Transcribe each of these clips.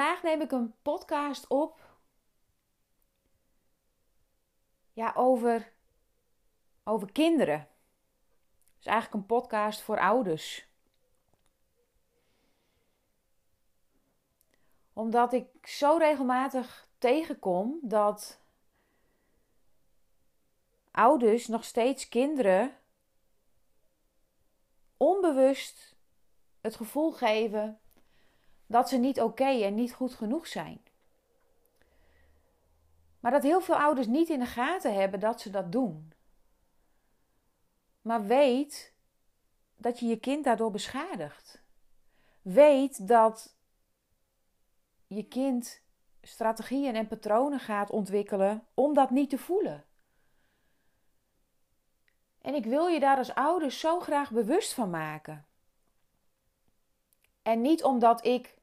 Vandaag neem ik een podcast op ja, over, over kinderen. Is eigenlijk een podcast voor ouders. Omdat ik zo regelmatig tegenkom dat ouders nog steeds kinderen onbewust het gevoel geven dat ze niet oké en niet goed genoeg zijn. Maar dat heel veel ouders niet in de gaten hebben dat ze dat doen. Maar weet dat je je kind daardoor beschadigt. Weet dat je kind strategieën en patronen gaat ontwikkelen om dat niet te voelen. En ik wil je daar als ouders zo graag bewust van maken. En niet omdat ik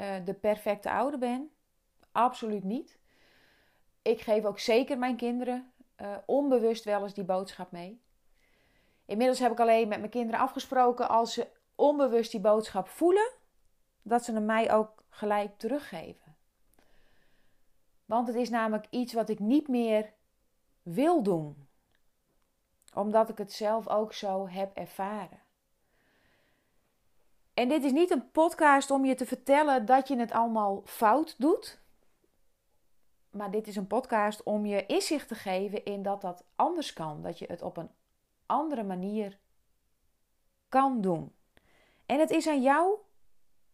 uh, de perfecte ouder ben. Absoluut niet. Ik geef ook zeker mijn kinderen uh, onbewust wel eens die boodschap mee. Inmiddels heb ik alleen met mijn kinderen afgesproken als ze onbewust die boodschap voelen, dat ze hem mij ook gelijk teruggeven. Want het is namelijk iets wat ik niet meer wil doen, omdat ik het zelf ook zo heb ervaren. En dit is niet een podcast om je te vertellen dat je het allemaal fout doet. Maar dit is een podcast om je inzicht te geven in dat dat anders kan. Dat je het op een andere manier kan doen. En het is aan jou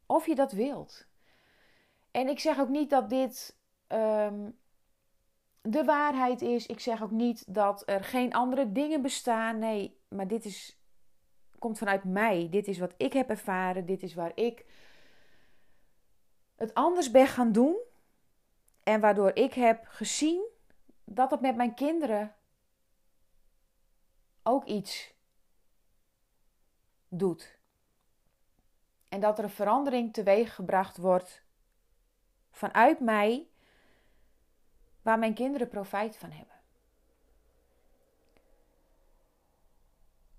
of je dat wilt. En ik zeg ook niet dat dit ehm, de waarheid is. Ik zeg ook niet dat er geen andere dingen bestaan. Nee, maar dit is komt vanuit mij. Dit is wat ik heb ervaren. Dit is waar ik het anders ben gaan doen. En waardoor ik heb gezien dat het met mijn kinderen ook iets doet. En dat er een verandering teweeg gebracht wordt vanuit mij, waar mijn kinderen profijt van hebben.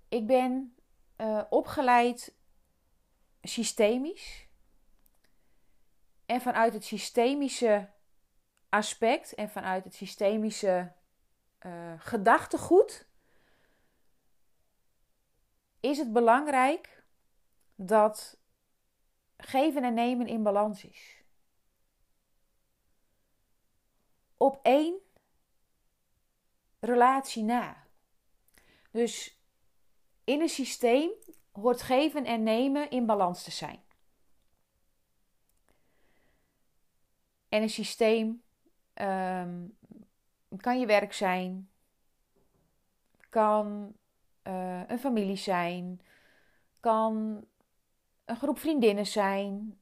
Ik ben uh, opgeleid systemisch. En vanuit het systemische aspect en vanuit het systemische uh, gedachtegoed is het belangrijk dat geven en nemen in balans is. Op één relatie na. Dus in een systeem hoort geven en nemen in balans te zijn. En een systeem um, kan je werk zijn, kan uh, een familie zijn, kan een groep vriendinnen zijn,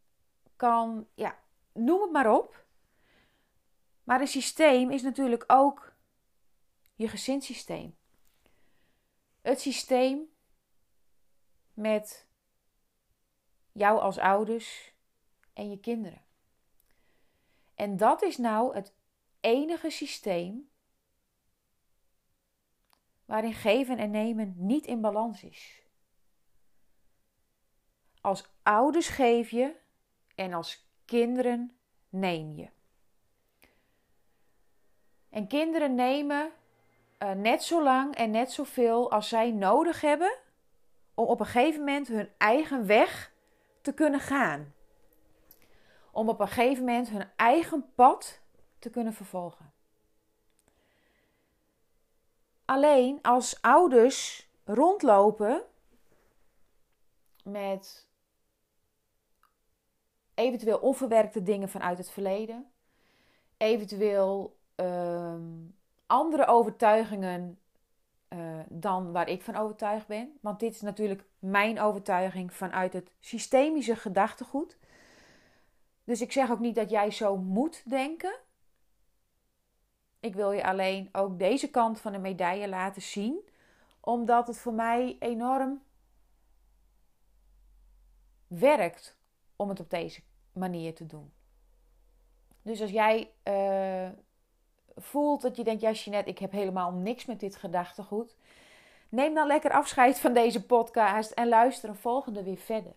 kan, ja, noem het maar op. Maar een systeem is natuurlijk ook je gezinssysteem. Het systeem met jou als ouders en je kinderen. En dat is nou het enige systeem waarin geven en nemen niet in balans is. Als ouders geef je en als kinderen neem je. En kinderen nemen uh, net zo lang en net zoveel als zij nodig hebben om op een gegeven moment hun eigen weg te kunnen gaan. Om op een gegeven moment hun eigen pad te kunnen vervolgen. Alleen als ouders rondlopen met eventueel onverwerkte dingen vanuit het verleden, eventueel um, andere overtuigingen uh, dan waar ik van overtuigd ben. Want dit is natuurlijk mijn overtuiging vanuit het systemische gedachtegoed. Dus ik zeg ook niet dat jij zo moet denken. Ik wil je alleen ook deze kant van de medaille laten zien, omdat het voor mij enorm werkt om het op deze manier te doen. Dus als jij uh, voelt dat je denkt, ja Jeanette, ik heb helemaal niks met dit gedachtegoed. Neem dan lekker afscheid van deze podcast en luister een volgende weer verder.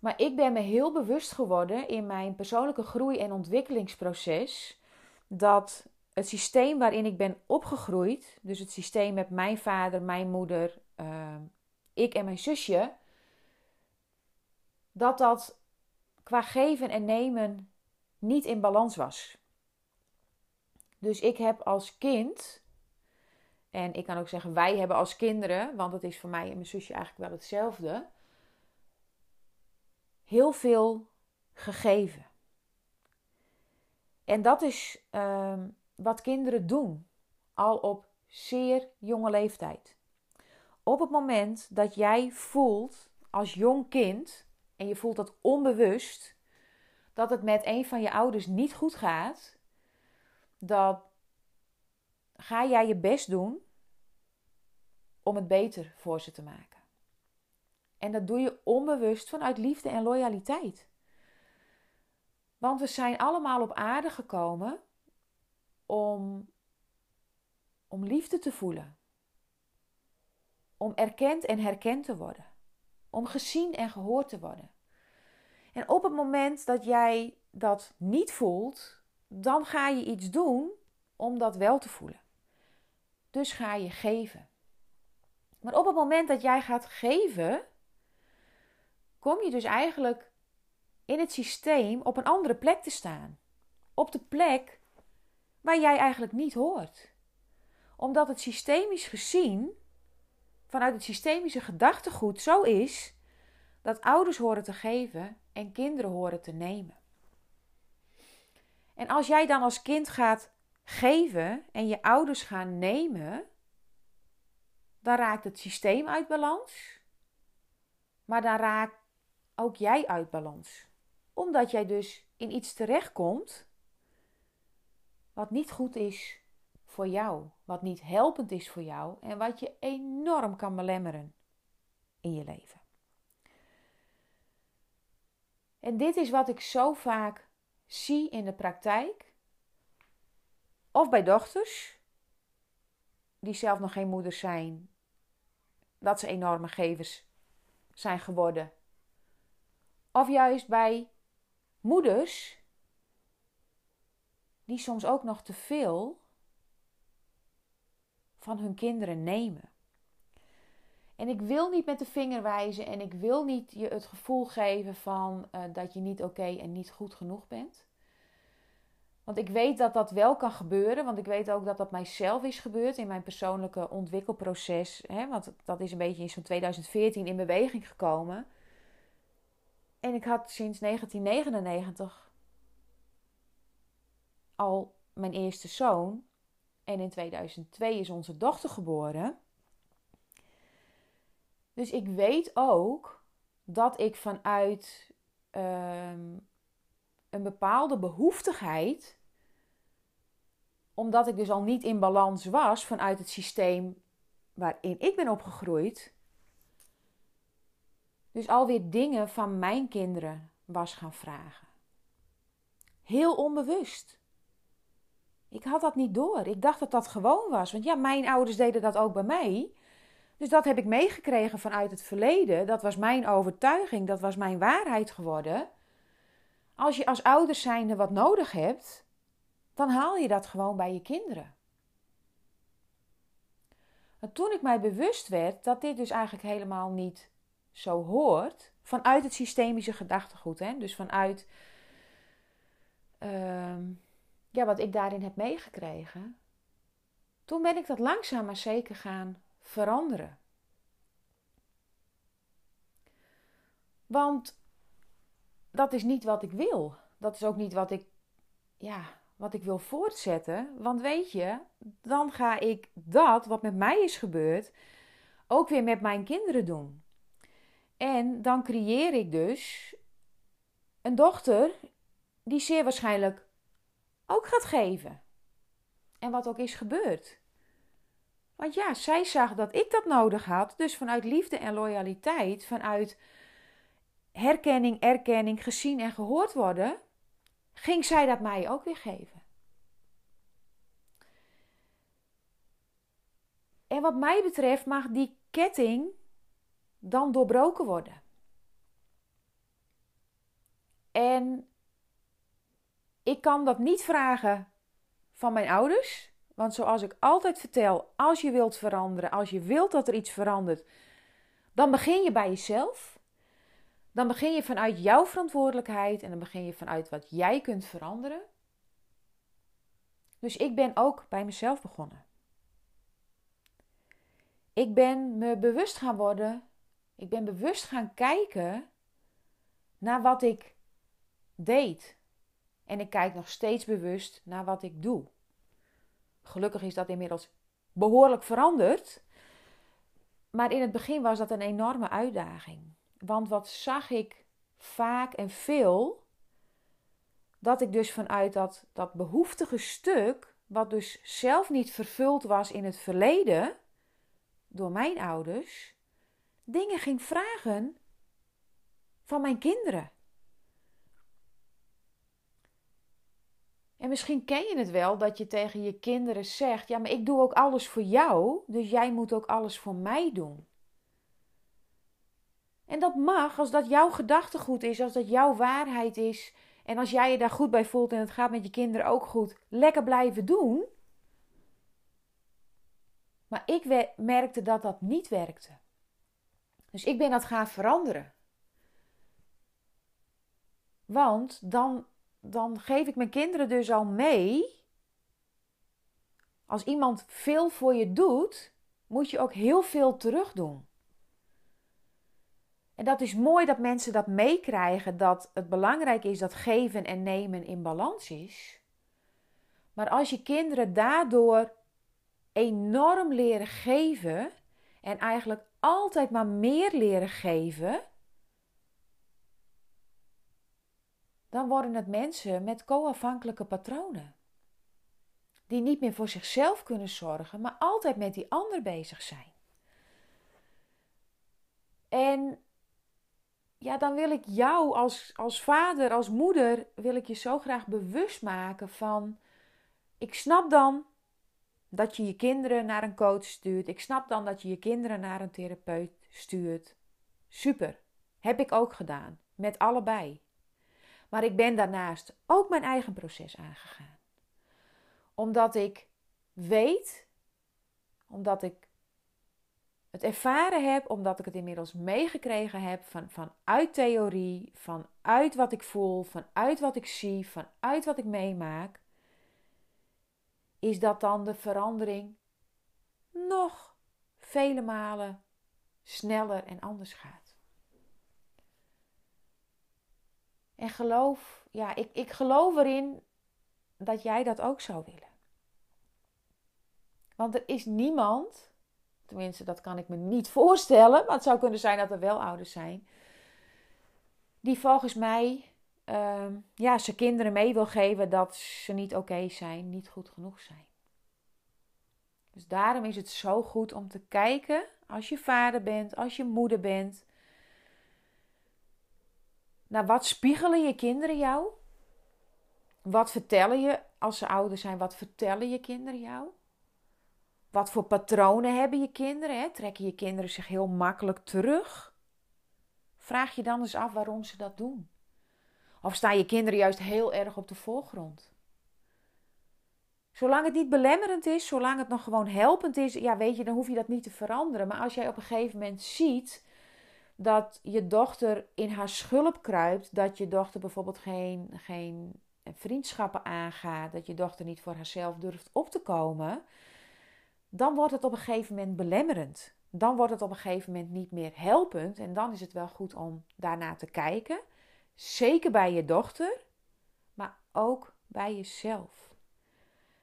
Maar ik ben me heel bewust geworden in mijn persoonlijke groei- en ontwikkelingsproces dat het systeem waarin ik ben opgegroeid, dus het systeem met mijn vader, mijn moeder, uh, ik en mijn zusje, dat dat qua geven en nemen niet in balans was. Dus ik heb als kind, en ik kan ook zeggen wij hebben als kinderen, want het is voor mij en mijn zusje eigenlijk wel hetzelfde, heel veel gegeven. En dat is um, wat kinderen doen, al op zeer jonge leeftijd. Op het moment dat jij voelt als jong kind, en je voelt dat onbewust, dat het met een van je ouders niet goed gaat, dat ga jij je best doen om het beter voor ze te maken. En dat doe je onbewust vanuit liefde en loyaliteit. Want we zijn allemaal op aarde gekomen om, om liefde te voelen. Om erkend en herkend te worden. Om gezien en gehoord te worden. En op het moment dat jij dat niet voelt, dan ga je iets doen om dat wel te voelen. Dus ga je geven. Maar op het moment dat jij gaat geven, kom je dus eigenlijk in het systeem op een andere plek te staan. Op de plek waar jij eigenlijk niet hoort. Omdat het systemisch gezien, vanuit het systemische gedachtegoed, zo is dat ouders horen te geven en kinderen horen te nemen. En als jij dan als kind gaat geven en je ouders gaan nemen, dan raakt het systeem uit balans. Maar dan raakt ook jij uit balans. Omdat jij dus in iets terechtkomt wat niet goed is voor jou, wat niet helpend is voor jou en wat je enorm kan belemmeren in je leven. En dit is wat ik zo vaak zie in de praktijk. Of bij dochters die zelf nog geen moeders zijn, dat ze enorme gevers zijn geworden. Of juist bij moeders die soms ook nog te veel van hun kinderen nemen. En ik wil niet met de vinger wijzen en ik wil niet je het gevoel geven van uh, dat je niet oké en niet goed genoeg bent. Want ik weet dat dat wel kan gebeuren, want ik weet ook dat dat mijzelf is gebeurd in mijn persoonlijke ontwikkelproces. Hè, want dat is een beetje in zo'n 2014 in beweging gekomen. En ik had sinds 1999 al mijn eerste zoon. En in 2002 is onze dochter geboren. Dus ik weet ook dat ik vanuit um, een bepaalde behoeftigheid, omdat ik dus al niet in balans was vanuit het systeem waarin ik ben opgegroeid, dus alweer dingen van mijn kinderen was gaan vragen. Heel onbewust. Ik had dat niet door. Ik dacht dat dat gewoon was. Want ja, mijn ouders deden dat ook bij mij. Dus dat heb ik meegekregen vanuit het verleden. Dat was mijn overtuiging, dat was mijn waarheid geworden. Als je als ouders zijnde wat nodig hebt, dan haal je dat gewoon bij je kinderen. En toen ik mij bewust werd dat dit dus eigenlijk helemaal niet zo hoort, vanuit het systemische gedachtegoed, hè? dus vanuit uh, ja, wat ik daarin heb meegekregen, toen ben ik dat langzaam maar zeker gaan veranderen. Want dat is niet wat ik wil. Dat is ook niet wat ik, ja, wat ik wil voortzetten. Want weet je, dan ga ik dat wat met mij is gebeurd ook weer met mijn kinderen doen. En dan creëer ik dus een dochter die zeer waarschijnlijk ook gaat geven. En wat ook is gebeurd. Want ja, zij zag dat ik dat nodig had. Dus vanuit liefde en loyaliteit, vanuit herkenning, erkenning, gezien en gehoord worden, ging zij dat mij ook weer geven. En wat mij betreft mag die ketting dan doorbroken worden. En ik kan dat niet vragen van mijn ouders. Want zoals ik altijd vertel, als je wilt veranderen, als je wilt dat er iets verandert, dan begin je bij jezelf. Dan begin je vanuit jouw verantwoordelijkheid en dan begin je vanuit wat jij kunt veranderen. Dus ik ben ook bij mezelf begonnen. Ik ben me bewust gaan worden. Ik ben bewust gaan kijken naar wat ik deed. En ik kijk nog steeds bewust naar wat ik doe. Gelukkig is dat inmiddels behoorlijk veranderd. Maar in het begin was dat een enorme uitdaging. Want wat zag ik vaak en veel? Dat ik dus vanuit dat, dat behoeftige stuk, wat dus zelf niet vervuld was in het verleden, door mijn ouders, dingen ging vragen van mijn kinderen. En misschien ken je het wel dat je tegen je kinderen zegt: Ja, maar ik doe ook alles voor jou, dus jij moet ook alles voor mij doen. En dat mag als dat jouw gedachtegoed is, als dat jouw waarheid is. En als jij je daar goed bij voelt en het gaat met je kinderen ook goed, lekker blijven doen. Maar ik merkte dat dat niet werkte. Dus ik ben dat gaan veranderen. Want dan, dan geef ik mijn kinderen dus al mee. Als iemand veel voor je doet, moet je ook heel veel terug doen. En dat is mooi dat mensen dat meekrijgen, dat het belangrijk is dat geven en nemen in balans is. Maar als je kinderen daardoor enorm leren geven en eigenlijk altijd maar meer leren geven, dan worden het mensen met co-afhankelijke patronen. Die niet meer voor zichzelf kunnen zorgen, maar altijd met die ander bezig zijn. En ja, dan wil ik jou als, als vader, als moeder, wil ik je zo graag bewust maken van, ik snap dan dat je je kinderen naar een coach stuurt. Ik snap dan dat je je kinderen naar een therapeut stuurt. Super. Heb ik ook gedaan. Met allebei. Maar ik ben daarnaast ook mijn eigen proces aangegaan. Omdat ik weet, omdat ik het ervaren heb, omdat ik het inmiddels meegekregen heb van, vanuit theorie, vanuit wat ik voel, vanuit wat ik zie, vanuit wat ik meemaak is dat dan de verandering nog vele malen sneller en anders gaat. En geloof, ja, ik, ik geloof erin dat jij dat ook zou willen. Want er is niemand, tenminste dat kan ik me niet voorstellen, maar het zou kunnen zijn dat er wel ouders zijn, die volgens mij uh, ja, zijn kinderen mee wil geven dat ze niet oké zijn, niet goed genoeg zijn. Dus daarom is het zo goed om te kijken als je vader bent, als je moeder bent. Naar wat spiegelen je kinderen jou? Wat vertellen je als ze ouder zijn? Wat vertellen je kinderen jou? Wat voor patronen hebben je kinderen? Hè? Trekken je kinderen zich heel makkelijk terug? Vraag je dan eens af waarom ze dat doen. Of staan je kinderen juist heel erg op de voorgrond? Zolang het niet belemmerend is, zolang het nog gewoon helpend is, ja, weet je, dan hoef je dat niet te veranderen. Maar als jij op een gegeven moment ziet dat je dochter in haar schulp kruipt, dat je dochter bijvoorbeeld geen, geen vriendschappen aangaat, dat je dochter niet voor haarzelf durft op te komen, dan wordt het op een gegeven moment belemmerend. Dan wordt het op een gegeven moment niet meer helpend. En dan is het wel goed om daarna te kijken. Zeker bij je dochter, maar ook bij jezelf.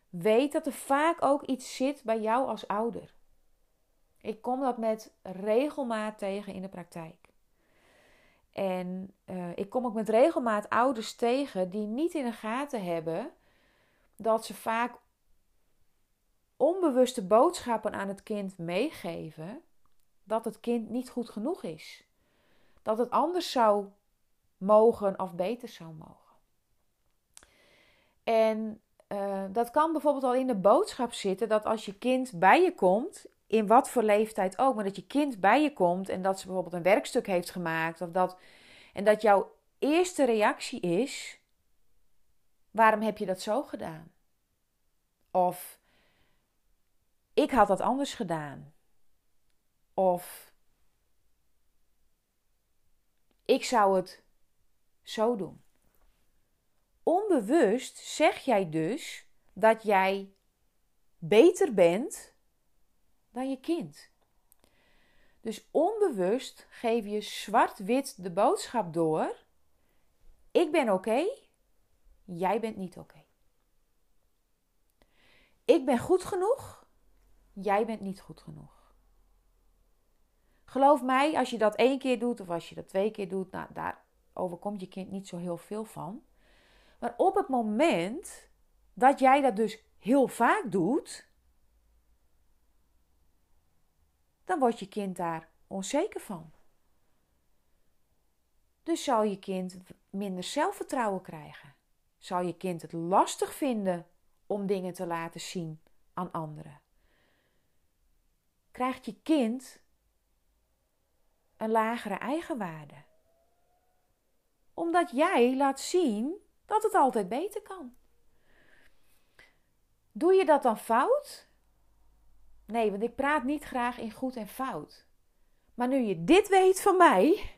weet dat er vaak ook iets zit bij jou als ouder. Ik kom dat met regelmaat tegen in de praktijk. En uh, ik kom ook met regelmaat ouders tegen die niet in de gaten hebben dat ze vaak onbewuste boodschappen aan het kind meegeven dat het kind niet goed genoeg is. Dat het anders zou mogen of beter zou mogen. En uh, dat kan bijvoorbeeld al in de boodschap zitten dat als je kind bij je komt, in wat voor leeftijd ook, maar dat je kind bij je komt en dat ze bijvoorbeeld een werkstuk heeft gemaakt of dat, en dat jouw eerste reactie is: waarom heb je dat zo gedaan? Of ik had dat anders gedaan. Of ik zou het zo doen. Onbewust zeg jij dus dat jij beter bent dan je kind. Dus onbewust geef je zwart-wit de boodschap door: ik ben oké, jij bent niet oké. Ik ben goed genoeg, jij bent niet goed genoeg. Geloof mij, als je dat één keer doet of als je dat twee keer doet, nou, daar overkomt je kind niet zo heel veel van. Maar op het moment dat jij dat dus heel vaak doet, dan wordt je kind daar onzeker van. Dus zal je kind minder zelfvertrouwen krijgen. Zal je kind het lastig vinden om dingen te laten zien aan anderen. Krijgt je kind een lagere eigenwaarde. Omdat jij laat zien dat het altijd beter kan. Doe je dat dan fout? Nee, want ik praat niet graag in goed en fout. Maar nu je dit weet van mij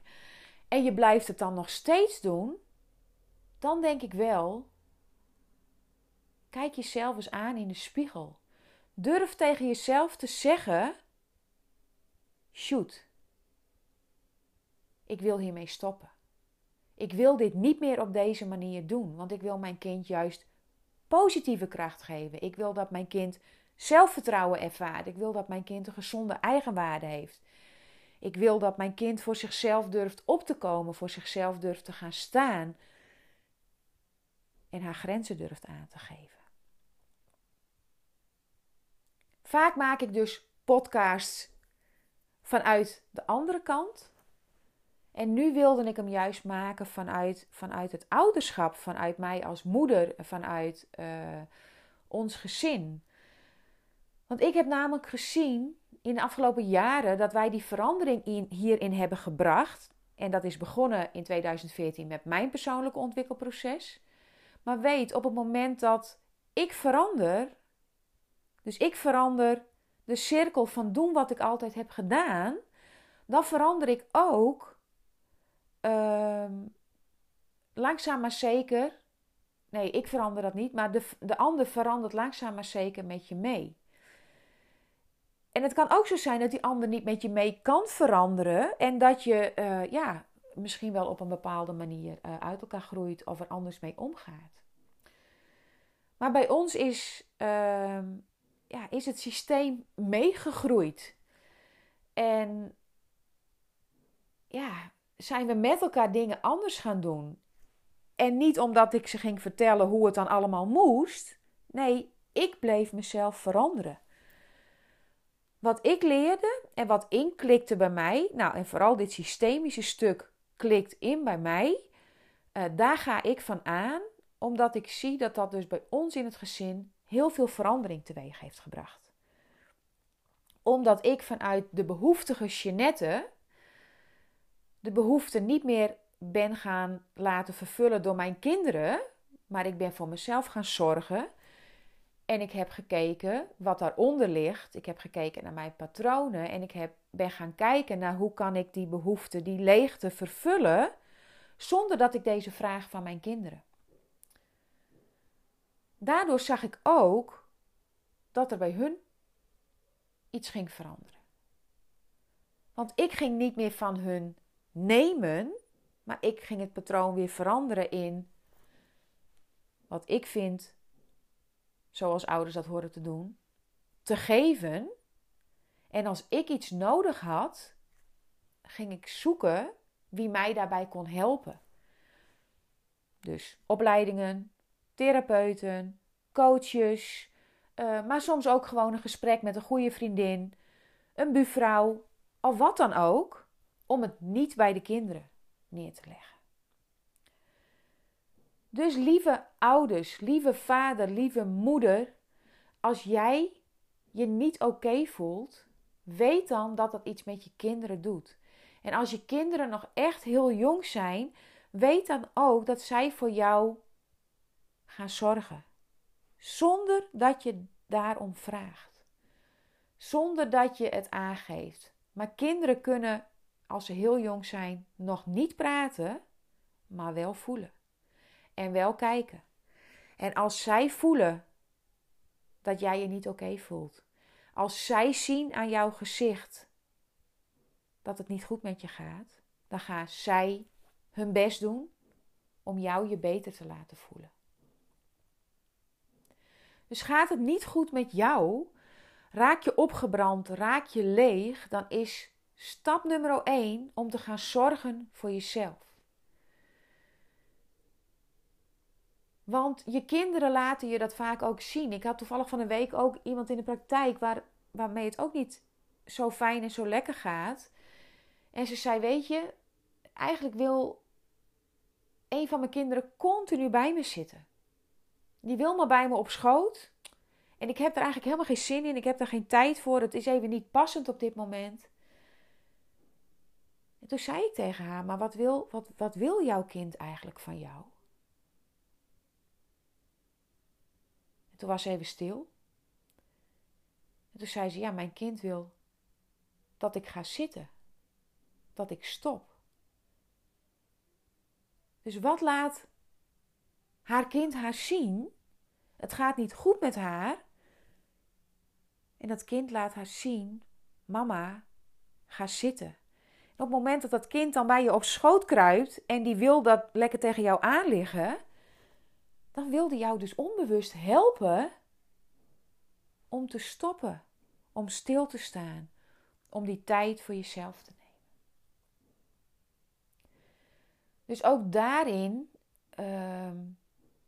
en je blijft het dan nog steeds doen, dan denk ik wel, kijk jezelf eens aan in de spiegel. Durf tegen jezelf te zeggen: shoot, ik wil hiermee stoppen. Ik wil dit niet meer op deze manier doen, want ik wil mijn kind juist positieve kracht geven. Ik wil dat mijn kind zelfvertrouwen ervaart. Ik wil dat mijn kind een gezonde eigenwaarde heeft. Ik wil dat mijn kind voor zichzelf durft op te komen, voor zichzelf durft te gaan staan en haar grenzen durft aan te geven. Vaak maak ik dus podcasts vanuit de andere kant. En nu wilde ik hem juist maken vanuit, vanuit het ouderschap, vanuit mij als moeder, vanuit uh, ons gezin. Want ik heb namelijk gezien in de afgelopen jaren dat wij die verandering in, hierin hebben gebracht. En dat is begonnen in 2014 met mijn persoonlijke ontwikkelproces. Maar weet, op het moment dat ik verander, dus ik verander de cirkel van doen wat ik altijd heb gedaan, dan verander ik ook uh, langzaam maar zeker. Nee, ik verander dat niet, maar de, de ander verandert langzaam maar zeker met je mee. En het kan ook zo zijn dat die ander niet met je mee kan veranderen. En dat je uh, ja, misschien wel op een bepaalde manier uh, uit elkaar groeit of er anders mee omgaat. Maar bij ons is, uh, ja, is het systeem meegegroeid. En ja, zijn we met elkaar dingen anders gaan doen. En niet omdat ik ze ging vertellen hoe het dan allemaal moest. Nee, ik bleef mezelf veranderen. Wat ik leerde en wat inklikte bij mij, nou en vooral dit systemische stuk klikt in bij mij, uh, daar ga ik van aan, omdat ik zie dat dat dus bij ons in het gezin heel veel verandering teweeg heeft gebracht. Omdat ik vanuit de behoeftige Jeanette de behoefte niet meer ben gaan laten vervullen door mijn kinderen, maar ik ben voor mezelf gaan zorgen en ik heb gekeken wat daaronder ligt. Ik heb gekeken naar mijn patronen. En ik heb, ben gaan kijken naar hoe kan ik die behoefte, die leegte vervullen. Zonder dat ik deze vraag van mijn kinderen. Daardoor zag ik ook dat er bij hun iets ging veranderen. Want ik ging niet meer van hun nemen, maar ik ging het patroon weer veranderen in wat ik vind zoals ouders dat horen te doen, te geven. En als ik iets nodig had, ging ik zoeken wie mij daarbij kon helpen. Dus opleidingen, therapeuten, coaches, uh, maar soms ook gewoon een gesprek met een goede vriendin, een buurvrouw of wat dan ook, om het niet bij de kinderen neer te leggen. Dus lieve ouders, lieve vader, lieve moeder, als jij je niet oké voelt, weet dan dat dat iets met je kinderen doet. En als je kinderen nog echt heel jong zijn, weet dan ook dat zij voor jou gaan zorgen. Zonder dat je daarom vraagt. Zonder dat je het aangeeft. Maar kinderen kunnen, als ze heel jong zijn, nog niet praten, maar wel voelen. En wel kijken. En als zij voelen dat jij je niet oké voelt, als zij zien aan jouw gezicht dat het niet goed met je gaat, dan gaan zij hun best doen om jou je beter te laten voelen. Dus gaat het niet goed met jou, raak je opgebrand, raak je leeg, dan is stap nummer 1 om te gaan zorgen voor jezelf. Want je kinderen laten je dat vaak ook zien. Ik had toevallig van een week ook iemand in de praktijk waar, waarmee het ook niet zo fijn en zo lekker gaat. En ze zei: Weet je, eigenlijk wil een van mijn kinderen continu bij me zitten. Die wil maar bij me op schoot. En ik heb er eigenlijk helemaal geen zin in. Ik heb er geen tijd voor. Het is even niet passend op dit moment. En toen zei ik tegen haar: Maar wat wil, wat, wat wil jouw kind eigenlijk van jou? Toen was ze even stil. En toen zei ze: Ja, mijn kind wil dat ik ga zitten. Dat ik stop. Dus wat laat haar kind haar zien? Het gaat niet goed met haar. En dat kind laat haar zien: Mama, ga zitten. op het moment dat dat kind dan bij je op schoot kruipt en die wil dat lekker tegen jou aanliggen, dan wil die jou dus onbewust helpen om te stoppen, om stil te staan, om die tijd voor jezelf te nemen. Dus ook daarin, uh,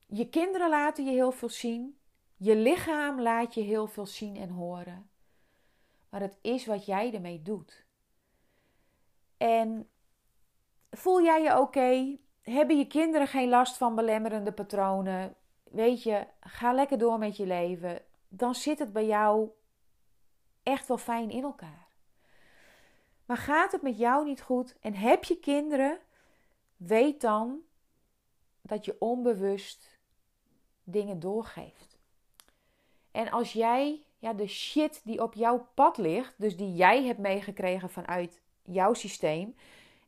je kinderen laten je heel veel zien, je lichaam laat je heel veel zien en horen. Maar het is wat jij ermee doet. En voel jij je oké? Hebben je kinderen geen last van belemmerende patronen? Weet je, ga lekker door met je leven. Dan zit het bij jou echt wel fijn in elkaar. Maar gaat het met jou niet goed en heb je kinderen? Weet dan dat je onbewust dingen doorgeeft. En als jij ja, de shit die op jouw pad ligt, dus die jij hebt meegekregen vanuit jouw systeem,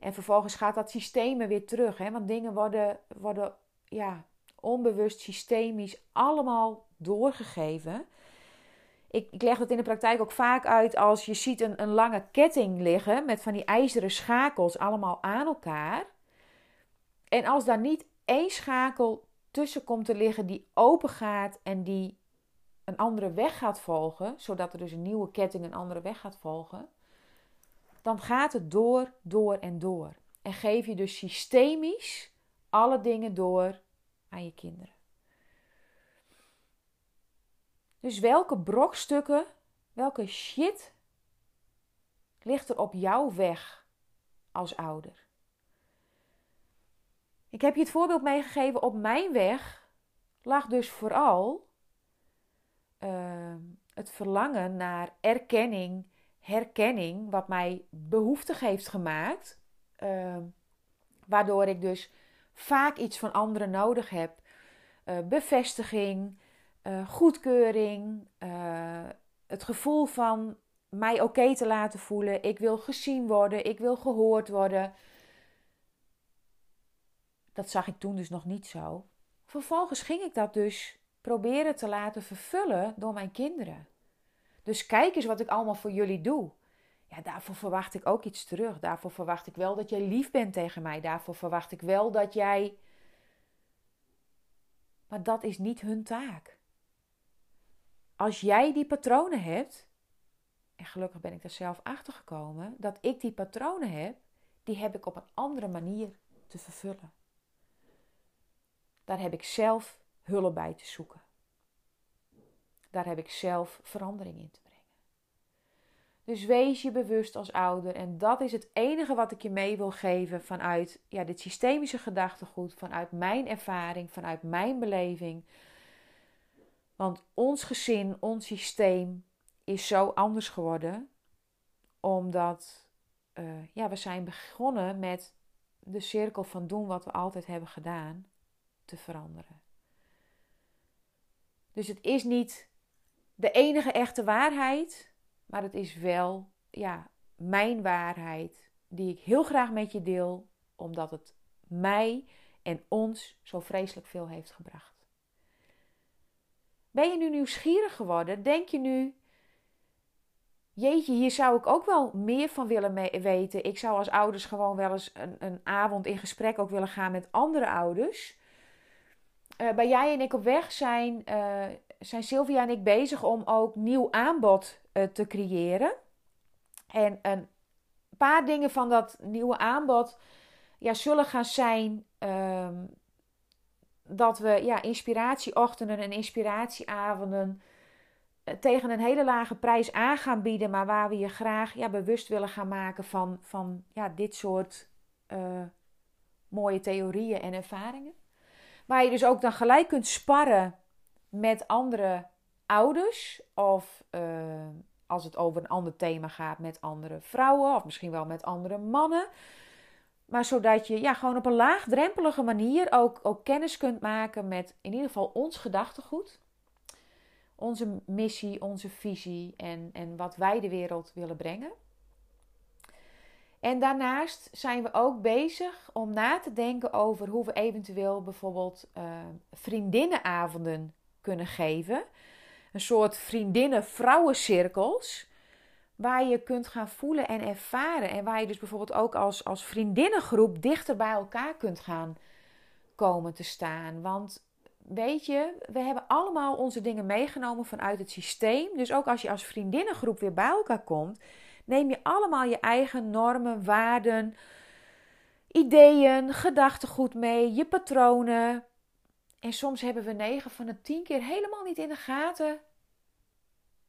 en vervolgens gaat dat systeem weer terug, hè, want dingen worden, worden ja, onbewust, systemisch allemaal doorgegeven. Ik, ik, leg dat in de praktijk ook vaak uit als je ziet een, een lange ketting liggen met van die ijzeren schakels allemaal aan elkaar. En als daar niet één schakel tussen komt te liggen die open gaat en die een andere weg gaat volgen, zodat er dus een nieuwe ketting een andere weg gaat volgen, dan gaat het door, door en door. En geef je dus systemisch alle dingen door aan je kinderen. Dus welke brokstukken, welke shit ligt er op jouw weg als ouder? Ik heb je het voorbeeld meegegeven. Op mijn weg lag dus vooral uh, het verlangen naar erkenning, herkenning, wat mij behoeftig heeft gemaakt. Uh, waardoor ik dus vaak iets van anderen nodig heb. Uh, bevestiging, eh, goedkeuring, eh, het gevoel van mij oké te laten voelen. Ik wil gezien worden, ik wil gehoord worden. Dat zag ik toen dus nog niet zo. Vervolgens ging ik dat dus proberen te laten vervullen door mijn kinderen. Dus kijk eens wat ik allemaal voor jullie doe. Ja, daarvoor verwacht ik ook iets terug. Daarvoor verwacht ik wel dat jij lief bent tegen mij. Daarvoor verwacht ik wel dat jij. Maar dat is niet hun taak. als jij die patronen hebt, en gelukkig ben ik er zelf achter gekomen, dat ik die patronen heb, die heb ik op een andere manier te vervullen. Daar heb ik zelf hulp bij te zoeken. Daar heb ik zelf verandering in te brengen. Dus wees je bewust als ouder. En dat is het enige wat ik je mee wil geven vanuit ja, dit systemische gedachtegoed, vanuit mijn ervaring, vanuit mijn beleving. Want ons gezin, ons systeem is zo anders geworden. Omdat uh, ja, we zijn begonnen met de cirkel van doen wat we altijd hebben gedaan te veranderen. Dus het is niet de enige echte waarheid, maar het is wel ja, mijn waarheid die ik heel graag met je deel, omdat het mij en ons zo vreselijk veel heeft gebracht. Ben je nu nieuwsgierig geworden? Denk je nu, jeetje, hier zou ik ook wel meer van willen weten. Ik zou als ouders gewoon wel eens een, een avond in gesprek ook willen gaan met andere ouders. Uh, bij jij en ik op weg zijn, uh, zijn Sylvia en ik bezig om ook nieuw aanbod uh, te creëren. En een paar dingen van dat nieuwe aanbod ja, zullen gaan zijn ehm, dat we ja, inspiratieochtenden en inspiratieavonden eh, tegen een hele lage prijs aan gaan bieden, maar waar we je graag ja, bewust willen gaan maken van, van ja, dit soort uh, mooie theorieën en ervaringen. Waar je dus ook dan gelijk kunt sparren met andere ouders of uh, als het over een ander thema gaat met andere vrouwen of misschien wel met andere mannen. Maar zodat je ja, gewoon op een laagdrempelige manier ook, kennis kunt maken met in ieder geval ons gedachtegoed. Onze missie, onze visie en, en wat wij de wereld willen brengen. En daarnaast zijn we ook bezig om na te denken over hoe we eventueel bijvoorbeeld uh, vriendinnenavonden kunnen geven. Een soort vriendinnen-vrouwencirkels waar je kunt gaan voelen en ervaren. En waar je dus bijvoorbeeld ook als, als vriendinnengroep dichter bij elkaar kunt gaan komen te staan. Want weet je, we hebben allemaal onze dingen meegenomen vanuit het systeem. Dus ook als je als vriendinnengroep weer bij elkaar komt, neem je allemaal je eigen normen, waarden, ideeën, gedachtegoed mee, je patronen. En soms hebben we 9 van de 10 keer helemaal niet in de gaten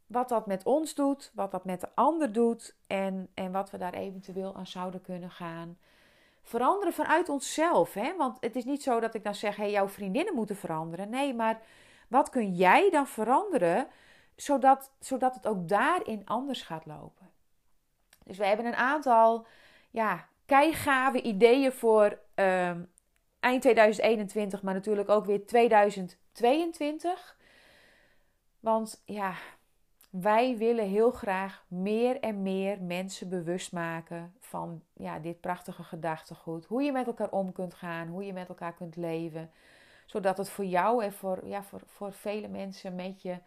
wat dat met ons doet, wat dat met de ander doet en, en wat we daar eventueel aan zouden kunnen gaan veranderen vanuit onszelf. Hè? Want het is niet zo dat ik dan zeg, hey, jouw vriendinnen moeten veranderen. Nee, maar wat kun jij dan veranderen zodat, zodat het ook daarin anders gaat lopen? Dus we hebben een aantal ja, keigave ideeën voor ehm, eind 2021, maar natuurlijk ook weer 2022. Want ja, wij willen heel graag meer en meer mensen bewust maken van ja, dit prachtige gedachtegoed. Hoe je met elkaar om kunt gaan, hoe je met elkaar kunt leven. Zodat het voor jou en voor, ja, voor, voor vele mensen met je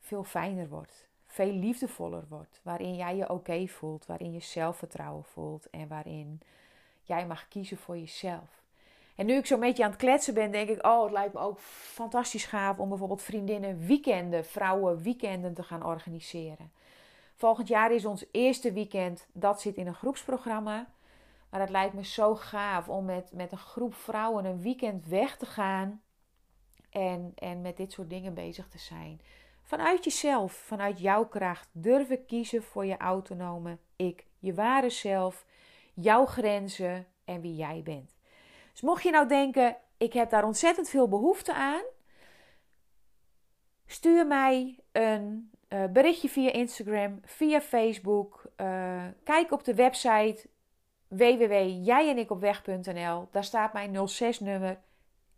veel fijner wordt. Veel liefdevoller wordt. Waarin jij je oké voelt, waarin je zelfvertrouwen voelt en waarin jij mag kiezen voor jezelf. En nu ik zo'n beetje aan het kletsen ben, denk ik: Oh, het lijkt me ook fantastisch gaaf om bijvoorbeeld vriendinnen weekenden, vrouwen weekenden te gaan organiseren. Volgend jaar is ons eerste weekend, dat zit in een groepsprogramma. Maar het lijkt me zo gaaf om met, met een groep vrouwen een weekend weg te gaan en, en met dit soort dingen bezig te zijn. Vanuit jezelf, vanuit jouw kracht, durven kiezen voor je autonome ik, je ware zelf, jouw grenzen en wie jij bent. Dus mocht je nou denken, ik heb daar ontzettend veel behoefte aan, stuur mij een uh, berichtje via Instagram, via Facebook. Uh, kijk op de website www.jijenikopweg.nl. Daar staat mijn 06-nummer.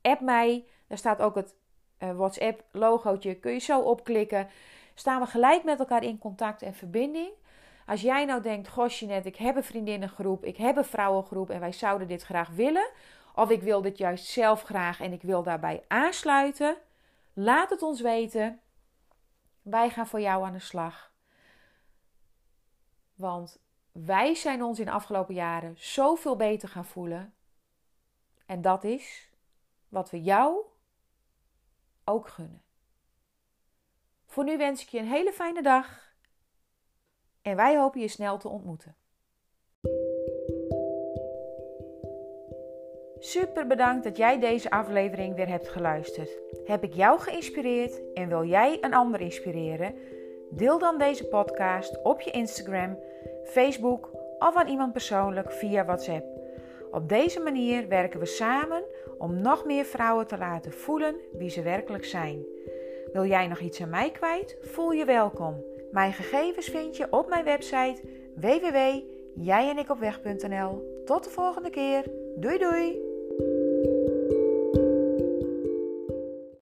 App mij. Daar staat ook het uh, WhatsApp-logootje. Kun je zo opklikken. Staan we gelijk met elkaar in contact en verbinding. Als jij nou denkt, goh net, ik heb een vriendinnengroep, ik heb een vrouwengroep en wij zouden dit graag willen of ik wil dit juist zelf graag en ik wil daarbij aansluiten. Laat het ons weten. Wij gaan voor jou aan de slag. Want wij zijn ons in de afgelopen jaren zoveel beter gaan voelen. En dat is wat we jou ook gunnen. Voor nu wens ik je een hele fijne dag. En wij hopen je snel te ontmoeten. Super bedankt dat jij deze aflevering weer hebt geluisterd. Heb ik jou geïnspireerd en wil jij een ander inspireren? Deel dan deze podcast op je Instagram, Facebook of aan iemand persoonlijk via WhatsApp. Op deze manier werken we samen om nog meer vrouwen te laten voelen wie ze werkelijk zijn. Wil jij nog iets aan mij kwijt? Voel je welkom. Mijn gegevens vind je op mijn website www.jijenikopweg.nl. Tot de volgende keer. Doei doei!